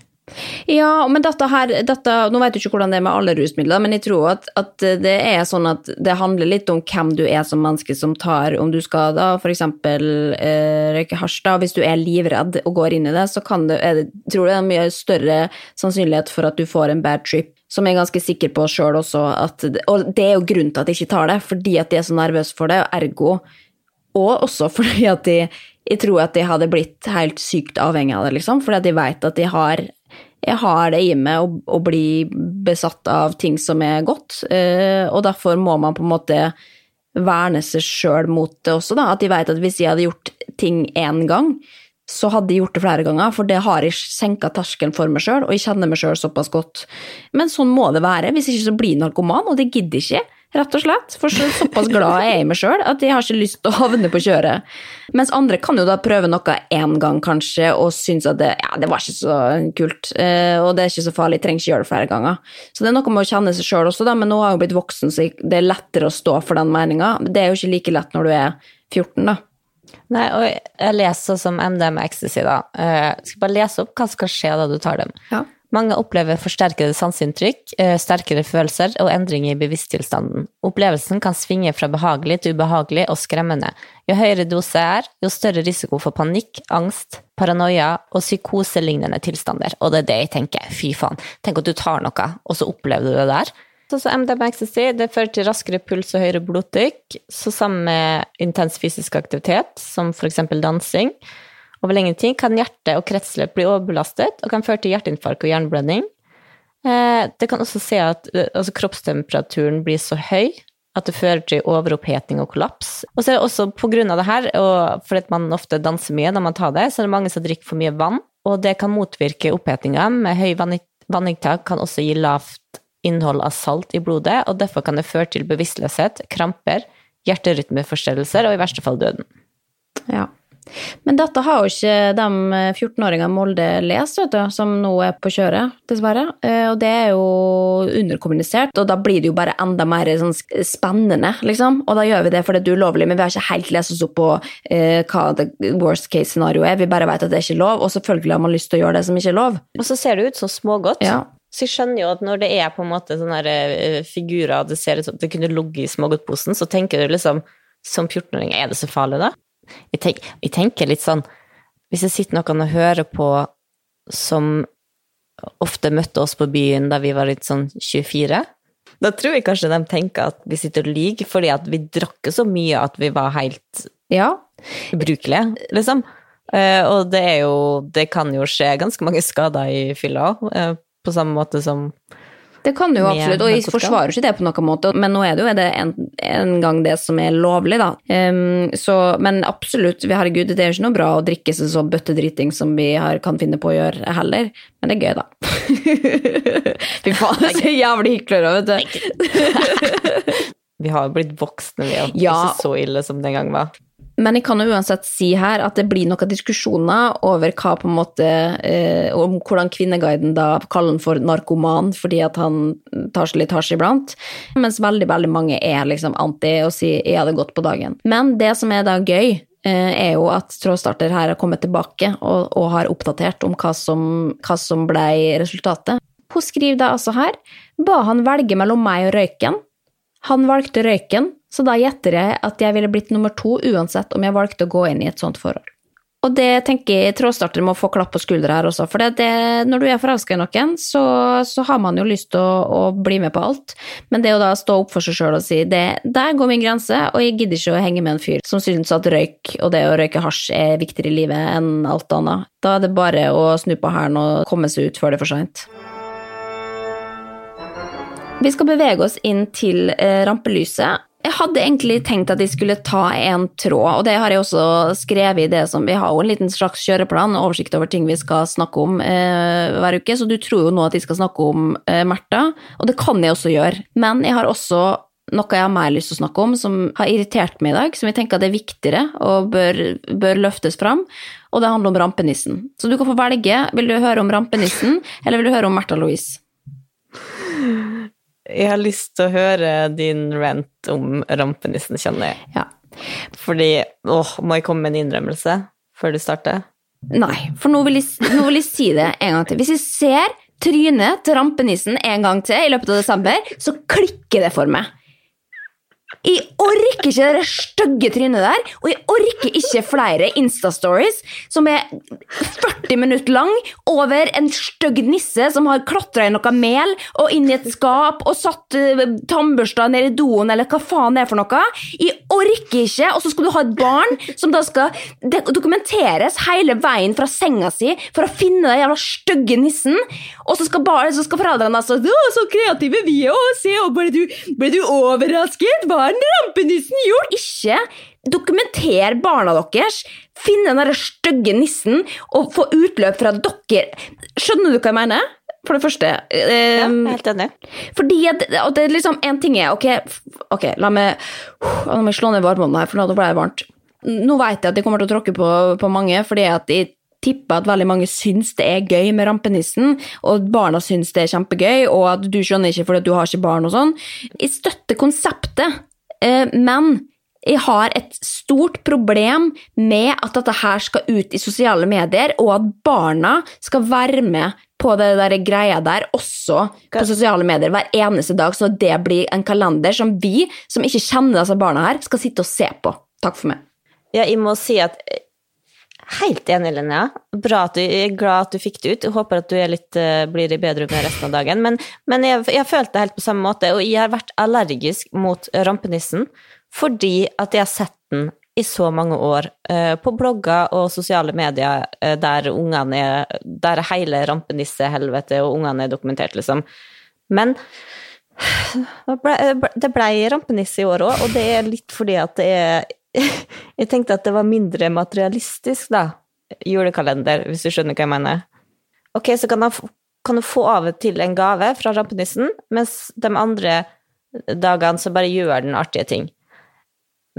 Ja, men dette her dette, Nå vet du ikke hvordan det er med alle rusmidler, men jeg tror at, at, det er sånn at det handler litt om hvem du er som menneske som tar Om du skal da f.eks. Eh, røyke hasj, da, hvis du er livredd og går inn i det, så kan det, det, tror jeg det er mye større sannsynlighet for at du får en bad trip som jeg er ganske sikker på sjøl også. At, og det er jo grunnen til at jeg ikke tar det, fordi at jeg er så nervøs for det, ergo og også fordi at de jeg tror at de hadde blitt helt sykt avhengig av det, liksom, fordi at de vet at de har, jeg har det i meg å, å, bli besatt av ting som er godt, uh, og derfor må man på en måte verne seg sjøl mot det også, da. At de vet at hvis de hadde gjort ting én gang, så hadde de gjort det flere ganger, for det har jeg senka terskelen for meg sjøl, og jeg kjenner meg sjøl såpass godt. Men sånn må det være, hvis ikke så blir narkoman, og det gidder ikke rett og slett. For såpass glad jeg er i meg sjøl at jeg har ikke lyst til å havne på kjøret. Mens andre kan jo da prøve noe én gang, kanskje, og synes at det, ja, det var ikke så kult. Eh, og det er ikke så farlig, jeg trenger ikke gjøre det flere ganger. Så det er noe med å kjenne seg sjøl også, da, men nå har jeg jo blitt voksen, så det er lettere å stå for den meninga. Det er jo ikke like lett når du er 14, da. Nei, og jeg leser som MDM Ecstasy, da. Jeg eh, skal bare lese opp hva som skal skje da du tar dem. Ja. Mange opplever forsterkede sanseinntrykk, eh, sterkere følelser og endringer i bevissttilstanden. Opplevelsen kan svinge fra behagelig til ubehagelig og skremmende. Jo høyere dose er, jo større risiko for panikk, angst, paranoia og psykoselignende tilstander. Og det er det jeg tenker. Fy faen. Tenk at du tar noe, og så opplever du det der. Så, så MDMA ecstasy det fører til raskere puls og høyere blodtrykk, så sammen med intens fysisk aktivitet, som f.eks. dansing over lengre tid kan hjerte og kretsløp bli overbelastet og kan føre til hjerteinfarkt og hjerneblødning. Eh, det kan også se at eh, altså kroppstemperaturen blir så høy at det fører til overoppheting og kollaps. Og så er det også på grunn av det her, og fordi man ofte danser mye når man tar det, så er det mange som drikker for mye vann, og det kan motvirke opphetinga. Med høy vanninntak kan også gi lavt innhold av salt i blodet, og derfor kan det føre til bevisstløshet, kramper, hjerterytmeforstyrrelser og i verste fall døden. Ja. Men dette har jo ikke de 14-åringene Molde lest, vet du, som nå er på kjøret, dessverre. Eh, og det er jo underkommunisert, og da blir det jo bare enda mer sånn spennende, liksom. Og da gjør vi det fordi det er ulovlig, men vi har ikke helt lest oss opp på eh, hva det worst case scenario er. Vi bare vet at det er ikke lov, og selvfølgelig har man lyst til å gjøre det som ikke er lov. Og så ser det ut som smågodt. Ja. Så jeg skjønner jo at når det er på en måte sånne eh, figurer, det ser ut som det kunne ligget i smågodtposen, så tenker du liksom som 14-åring, er det så farlig, da? Jeg, tenk, jeg, tenker litt sånn Hvis det sitter noen og hører på som ofte møtte oss på byen da vi var litt sånn 24, da tror jeg kanskje de tenker at vi sitter og lyver fordi at vi drakk så mye at vi var helt ja. ubrukelige, liksom. Uh, og det er jo Det kan jo skje ganske mange skader i fylla òg, uh, på samme måte som det kan du jo absolutt, og jeg forsvarer ikke det på noen måte, men nå er det jo det en, en, gang det som er lovlig, da. Um, så, men absolutt, herregud, det er jo ikke noe bra å drikke seg så bøttedriting som vi har, kan finne på å gjøre heller, men det er gøy, da. Fy faen, så jævlig hyklere, vet du. vi har jo blitt voksne, vi, og ja. ikke så ille som den gang var. Men jeg kan jo uansett si her at det blir noen diskusjoner over hva på en måte eh, Om hvordan Kvinneguiden da kaller han for narkoman fordi at han tar seg litt hasj iblant. Mens veldig, veldig mange er liksom anti og sier 'jeg hadde gått på dagen'. Men det som er da gøy, eh, er jo at Trådstarter her har kommet tilbake og, og har oppdatert om hva som, hva som ble resultatet. Hun skriver da altså her ba han velge mellom meg og røyken. Han valgte røyken, så da gjetter jeg at jeg ville blitt nummer to uansett om jeg valgte å gå inn i et sånt forhold. Og det tenker jeg trådstarter må få klapp på skuldra her også, for det, når du er forelska i noen, så, så, har man jo lyst til å, å, bli med på alt, men det å da stå opp for seg sjøl og si det, der går min grense, og jeg gidder ikke å henge med en fyr som syns at røyk og det å røyke hasj er viktigere i livet enn alt annet, da er det bare å snu på hælen og komme seg ut før det er for seint. Vi skal bevege oss inn til eh, rampelyset. Jeg hadde egentlig tenkt at jeg skulle ta en tråd, og det har jeg også skrevet i det som Vi har en liten slags kjøreplan, oversikt over ting vi skal snakke om eh, hver uke, så du tror jo nå at jeg skal snakke om eh, Märtha, og det kan jeg også gjøre. Men jeg har også noe jeg har mer lyst til å snakke om, som har irritert meg i dag, som jeg tenker at det er viktigere og bør, bør løftes fram, og det handler om rampenissen. Så du kan få velge. Vil du høre om rampenissen, eller vil du høre om Märtha Louise? Jeg har lyst til å høre din rant om rampenissen, kjenner jeg. Ja. Fordi Åh, må jeg komme med en innrømmelse før du starter? Nei, for nå vil, jeg, nå vil jeg si det en gang til. Hvis jeg ser trynet til rampenissen en gang til i løpet av desember, så klikker det for meg. Jeg orker ikke det stygge trynet der, og jeg orker ikke flere Insta-stories som er 40 minutter lang over en stygg nisse som har klatra i noe mel og inn i et skap og satt uh, tannbørsta ned i doen, eller hva faen det er for noe. Jeg orker ikke, og så skal du ha et barn som da skal dokumenteres hele veien fra senga si for å finne den jævla stygge nissen, og så skal, bare, så skal foreldrene altså Så kreative vi er, og se, og ble du, ble du overrasket? Hva er rampenissen gjort? Ikke dokumenter barna deres. Finne den der stygge nissen og få utløp fra dere. Skjønner du hva jeg mener? For det første. Eh, ja, helt enig. Fordi at, og det er liksom, En ting er Ok, ok, la meg La meg slå ned varmeovnen her, for nå ble det varmt. Nå vet jeg at jeg kommer til å tråkke på, på mange, fordi at jeg tipper at veldig mange syns det er gøy med rampenissen, og barna syns det er kjempegøy, og at du skjønner ikke fordi du har ikke barn og sånn. Jeg støtter konseptet, Eh, men jeg har et stort problem med at dette her skal ut i sosiale medier, og at barna skal være med på det der greia der også på sosiale medier hver eneste dag, så det blir en kalender som vi, som ikke kjenner disse barna her, skal sitte og se på. Takk for meg. Ja, jeg må si at Helt enig, Linnea. Bra at du, jeg er glad at du fikk det ut. Jeg håper at du litt, uh, blir i bedre humør resten av dagen. Men, men jeg, jeg følt det helt på samme måte, og jeg har vært allergisk mot rampenissen fordi at jeg har sett den i så mange år uh, på blogger og sosiale medier uh, der ungene er Der hele rampenissehelvetet og ungene er dokumentert, liksom. Men det ble rampenisse i år òg, og det er litt fordi at det er Jeg tenkte at det var mindre materialistisk, da. Julekalender, hvis du skjønner hva jeg mener. Ok, så kan han kan du få av og til en gave fra rampenissen, mens de andre dagene så bare gjør den artige ting.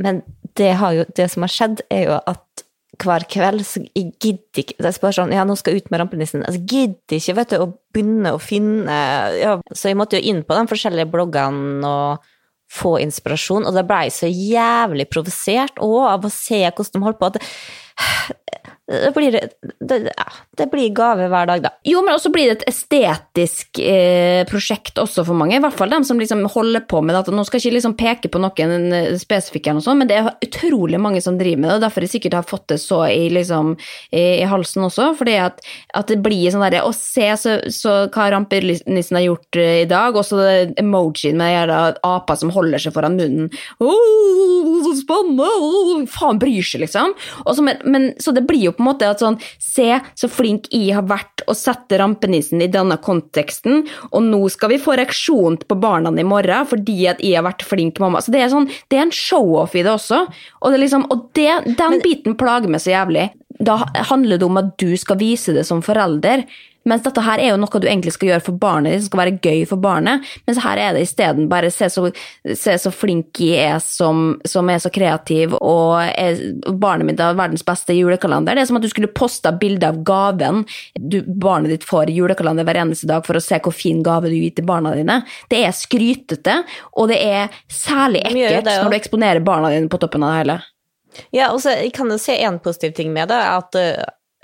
Men det, jo, det som har skjedd, er jo at hver kveld så jeg gidder ikke Jeg spør sånn Ja, nå skal jeg ut med rampenissen. Altså, jeg gidder ikke vet du, å begynne å finne ja, Så jeg måtte jo inn på de forskjellige bloggene og få inspirasjon, og det blei så jævlig provosert òg av å se hvordan de holdt på. at det, blir, det, det blir gave hver dag, da. Jo, men også blir det et estetisk eh, prosjekt også for mange. I hvert fall dem som liksom holder på med det. Nå skal jeg ikke liksom peke på noen eh, spesifikke, men det er utrolig mange som driver med det. og Derfor jeg sikkert har fått det så i, liksom, i, i halsen også. fordi at, at, det blir sånn derre Å, se så, så hva rampenissen har gjort uh, i dag. Og så emojien med jævla apa som holder seg foran munnen. Oh, så spennende! Oh, faen bryr seg, liksom. Også, men, men, så det blir jo på en måte at sånn Se så flink jeg har vært å sette rampenissen i denne konteksten, og nå skal vi få reaksjon på barna i morgen fordi at jeg har vært flink mamma. Så det er, sånn, det er en show-off i det også. Og, det liksom, og det, den biten plager meg så jævlig. Da handler det om at du skal vise det som forelder. Mens dette her er jo noe du egentlig skal gjøre for barnet ditt, skal være gøy for barnet. Mens her er det isteden bare se så, se så flink jeg er som, som, er så kreativ, og er, barnet mitt har verdens beste julekalender. Det er som at du skulle posta bilde av gaven du, barnet ditt får i julekalender hver eneste dag for å se hvor fin gave du gir til barna dine. Det er skrytete, og det er særlig ekkelt når du eksponerer barna dine på toppen av det hele. Ja, og så kan jeg se en positiv ting med det, at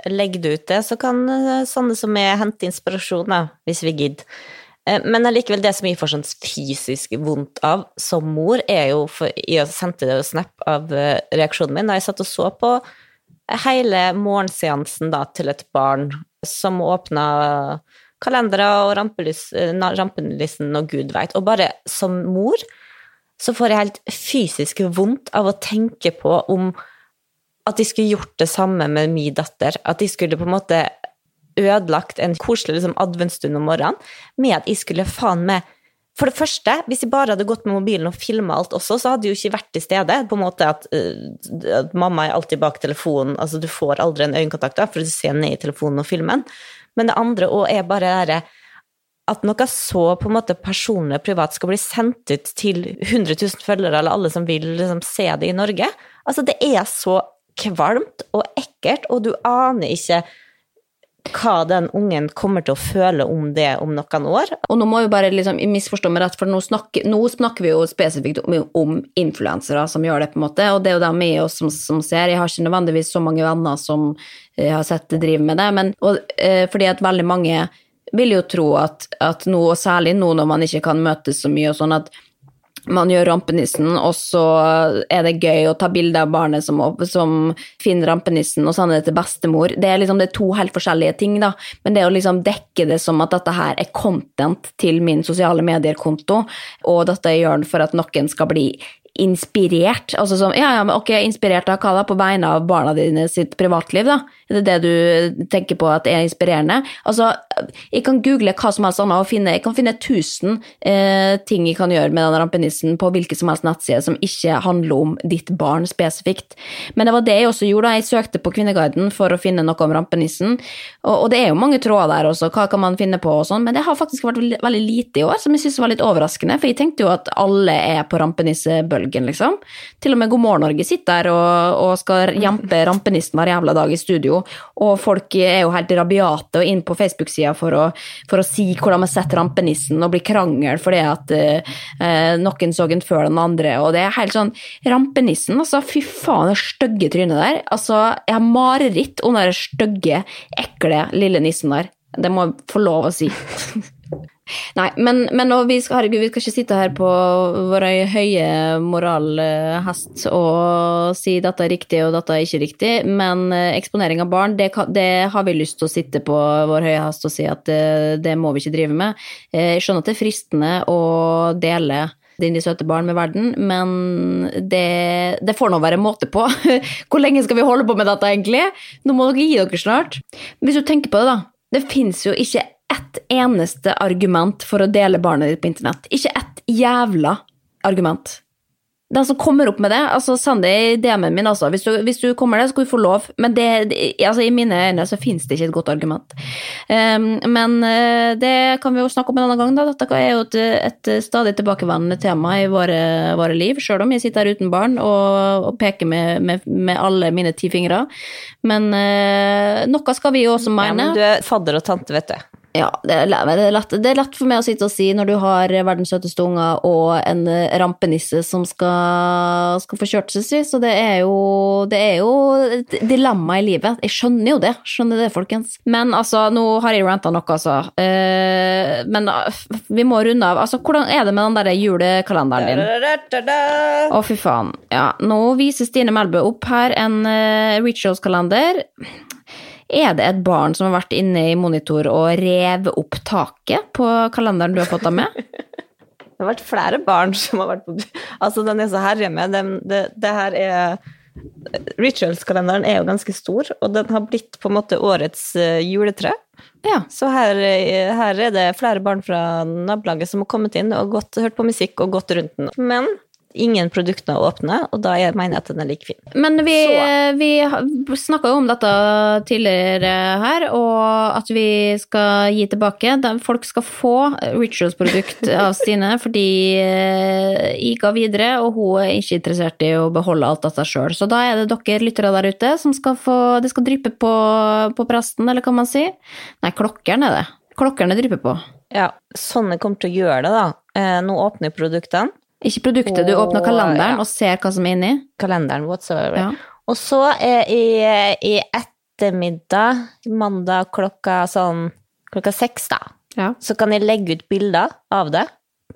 legger du ut det, så kan uh, sånne som meg hente inspirasjon, da, hvis vi gidder. Uh, men allikevel, det som jeg får sånn fysisk vondt av som mor, er jo for Jeg sendte det jo snap av eh, reaksjonen min da jeg satt og så på hele morgenseansen da, til et barn som åpna kalendere og rampenissen og gud veit. Og bare som mor så får jeg helt fysisk vondt av å tenke på om at de skulle gjort det samme med min datter. At de skulle på en måte ødelagt en koselig liksom, adventsstund om morgenen med at jeg skulle faen meg For det første, hvis jeg bare hadde gått med mobilen og filma alt også, så hadde jeg jo ikke vært til stede. På en måte at, uh, at mamma er alltid bak telefonen. Altså, du får aldri en øyekontakt da, for å se ned i telefonen og filmen. Men det andre òg er bare det at noe så på en måte personlig og privat skal bli sendt ut til 100 000 følgere, eller alle som vil liksom, se det i Norge. Altså, det er så kvalmt og ekkelt, og du aner ikke hva den ungen kommer til å føle om det om noen år. Og nå må vi bare liksom misforstå meg rett, for nå snakker, nå snakker, vi jo spesifikt om, om influensere som gjør det, på en måte, og det er jo dem i oss som, som, ser. Jeg har ikke nødvendigvis så mange venner som jeg har sett drive med det, men og, eh, fordi at veldig mange vil jo tro at, at nå, og særlig nå når man ikke kan møtes så mye og sånn, at man gjør rampenissen, og så er det gøy å ta bilde av barnet som, som, finner rampenissen, og sende det til bestemor. Det er liksom det er to helt forskjellige ting, da. Men det å liksom dekke det som at dette her er content til min sosiale medier-konto, og dette gjør den for at noen skal bli inspirert? Altså som, ja, ja, men ok, inspirert av hva da? På vegne av barna dine sitt privatliv, da? Er det det du tenker på at er inspirerende? Altså, jeg kan google hva som helst annet og finne, jeg kan finne tusen eh, ting jeg kan gjøre med den rampenissen på hvilken som helst nettside som ikke handler om ditt barn spesifikt. Men det var det jeg også gjorde da jeg søkte på Kvinneguiden for å finne noe om rampenissen. Og, og det er jo mange tråder der også, hva kan man finne på og sånn, men det har faktisk vært veldig, lite i år, som jeg synes var litt overraskende, for jeg tenkte jo at alle er på rampenissebølgen, liksom. Til og med God morgen Norge sitter der og, og skal jampe rampenissen hver jævla dag i studio og folk er jo helt rabiate og inn på Facebook-sida for, for, å si hvordan man setter rampenissen, og blir krangel fordi at uh, noen så den før den andre, og det er helt sånn Rampenissen, altså, fy faen, det stygge trynet der. Altså, jeg har mareritt om den stygge, ekle lille nissen der. Det må jeg få lov å si. Nei, men, men vi, skal, herregud, vi skal ikke sitte her på vår høye moralhest og si dette er riktig og dette er ikke riktig, men eh, eksponering av barn, det, det har vi lyst til å sitte på vår høye hest og si at det, det må vi ikke drive med. Eh, jeg skjønner at det er fristende å dele dine søte barn med verden, men det, det får nå være måte på. Hvor lenge skal vi holde på med dette, egentlig? Nå må dere gi dere snart. Hvis du tenker på det, da. Det fins jo ikke ett eneste argument for å dele barnet ditt på internett. Ikke ett jævla argument. den som kommer opp med det, altså send det i DM-en min, altså. Hvis du, hvis du kommer så skal du få lov. Men det, altså, i mine øyne så finnes det ikke et godt argument. Um, men uh, det kan vi jo snakke om en annen gang, da. Dette er jo et, et stadig tilbakevendende tema i våre, våre liv, sjøl om jeg sitter her uten barn og, og peker med, med, med, alle mine ti fingre. Men uh, noe skal vi jo også mene. Ja, men du er fadder og tante, vet du. Ja, det er, lett, det er, lett, for meg å sitte og si når du har verdens søteste unger og en rampenisse som skal, skal få kjørt seg, si. Så det er, jo, det er jo et dilemma i livet. Jeg skjønner jo det. Skjønner det, folkens. Men altså, nå har jeg ranta nok, altså. Eh, men uh, vi må runde av. Altså, hvordan er det med den der julekalenderen din? Å, fy faen. Ja, nå viser Stine Melbø opp her en uh, Rituals-kalender. Er det et barn som har vært inne i monitor og rev opp taket på kalenderen du har fått av med? det har vært flere barn som har vært på Altså, den er så herje med. Det, det, det her er Rituals-kalenderen er jo ganske stor, og den har blitt på en måte årets uh, juletre. Ja. Så her, eh, her, er det flere barn fra nabolaget som har kommet inn og gått, hørt på musikk og gått rundt den. Men ingen produkter åpne, og da mener jeg at den er like fin. Men vi, vi snakka jo om dette tidligere her, og at vi skal gi tilbake. Folk skal få Rituals-produkt av Stine fordi eh, jeg ga videre, og hun er ikke interessert i å beholde alt av seg sjøl. Så da er det dere lyttere der ute som skal få Det skal dryppe på, på presten, eller hva man sier? Nei, klokkeren er det. Klokkerne drypper på. Ja, sånn jeg kommer til å gjøre det, da. Eh, nå åpner produktene. Ikke produktet, du åpner kalenderen ja. og ser hva som er inni? Kalenderen whatsoever. Ja. Og så i, i ettermiddag, mandag klokka sånn klokka seks, da, ja. så kan jeg legge ut bilder av det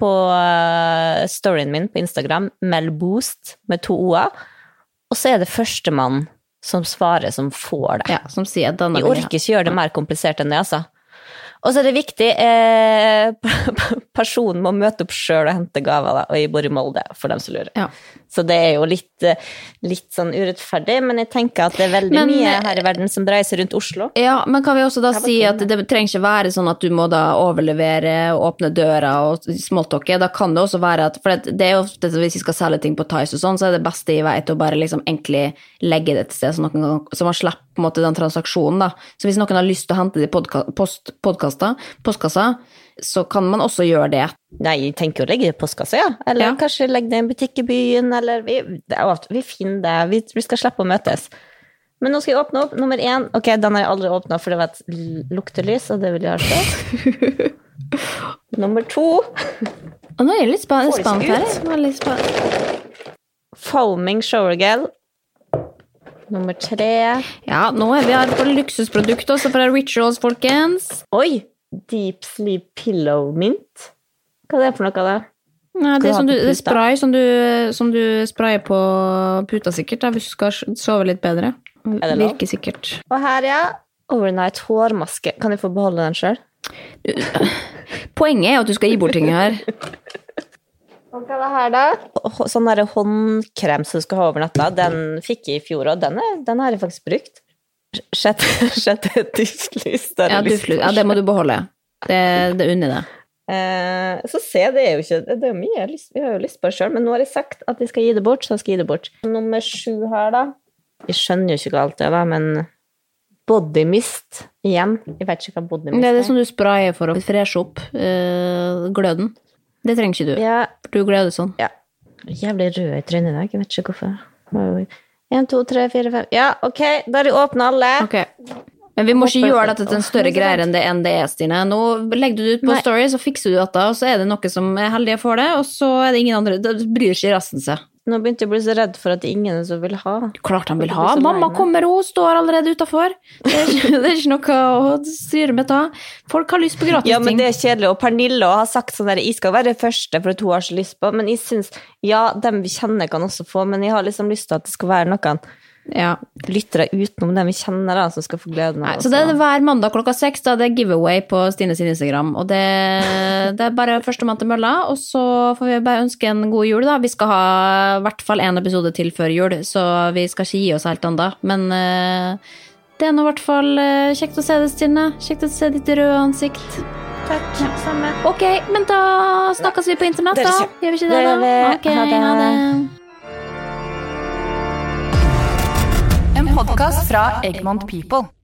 på uh, storyen min på Instagram, Melboost med to o-er. Og så er det førstemann som svarer, som får det. Ja, som sier denne Jeg orker ikke gjøre det mer komplisert enn det, altså. Og så er det viktig eh, Personen må møte opp sjøl og hente gaver, da, og jeg bor i Molde, for dem som lurer. Ja. Så det er jo litt, eh, litt, sånn urettferdig, men jeg tenker at det er veldig men, mye her i verden som dreier seg rundt Oslo. Ja, men kan vi også da si at det trenger ikke være sånn at du må da overlevere, åpne døra og smalltalke. Da kan det også være at For det er jo ofte hvis vi skal selge ting på Tice og sånn, så er det beste jeg vet å bare liksom egentlig legge det til sted, så, noen, så man slipper på en måte den transaksjonen, da. Så hvis noen har lyst til å hente det i podkast, postkassa, så kan man også gjøre det. Nei, jeg tenker å legge det i postkassa, ja. Eller ja. kanskje legge det i en butikk i byen, eller Vi, vi finner det. Vi, vi, skal slippe å møtes. Men nå skal jeg åpne opp. Nummer én Ok, den har jeg aldri åpna, for det var et luktelys, og det vil jeg ha stått. Nummer to Og nå er jeg litt spent her. Jeg litt spent. Foaming showergel. Nummer tre. Ja, nå er vi her på luksusprodukt også fra Rituals, folkens. Oi! Deep Sleep Pillow Mint. Hva er det for noe, da? Nei, det er, du, det er spray som du, som du, sprayer på puta, sikkert, hvis du skal sove litt bedre. Virker sikkert. Og her, ja. Overnight hårmaske. Kan jeg få beholde den sjøl? Poenget er at du skal gi bort ting her. Og hva er det her, da? Sånn der håndkrem som du skal ha over natta. Den fikk jeg i fjor, og den, er, den har jeg faktisk brukt. Sjette, sjette duftlys. Ja, duftlys. ja, det må du beholde. Det, det unner deg. Eh, så se, det er jo ikke Det er mye Vi har jo lyst på sjøl, men nå har jeg sagt at jeg skal gi det bort, så jeg skal gi det bort. Nummer sju her, da. Jeg skjønner jo ikke hva alt det er, da, men bodymist igjen. Jeg vet ikke hva bodymist er. Det er det som du sprayer for å freshe opp øh, gløden. Det trenger ikke du. Ja. Du gløder sånn. Ja. Jævlig rød i trynet i dag. Jeg vet ikke hvorfor. Én, to, tre, fire, fem Ja, ok, da er de åpne alle. Okay. Men vi må ikke gjøre dette til en større greie enn det enn det er, Stine. Nå legger du det ut på Nei. Story, så fikser du dette, og så er det noe som er heldige for det, og så er det ingen andre Da bryr ikke resten seg. Nå begynte jeg å bli så redd for at det er ingen som vil ha. Klart han vil ha. Mamma kommer, hun står allerede utafor. Det, det, er ikke noe å styre med da. Folk har lyst på gratis ting. Ja, men det er kjedelig. Og Pernille har sagt sånn der, jeg skal være første for at hun har så lyst på, men jeg syns ja, dem vi kjenner kan også få, men jeg har liksom lyst til at det skal være noe ja. lyttere utenom dem vi kjenner, da, som skal få gleden av det. Så det er hver mandag klokka seks, da det er giveaway på Stine sin Instagram. Og det, det er bare førstemann til mølla, og så får vi bare ønske en god jul, da. Vi skal ha i hvert fall én episode til før jul, så vi skal ikke gi oss helt ennå. Men uh, det er nå i hvert fall uh, kjekt å se deg, Stine. Kjekt å se ditt røde ansikt. Takk. Ja. Samme. Ok, men da snakkes vi på internett, da. Gjør vi ikke det, da? Ok, ha det. Podkast fra Egmont People.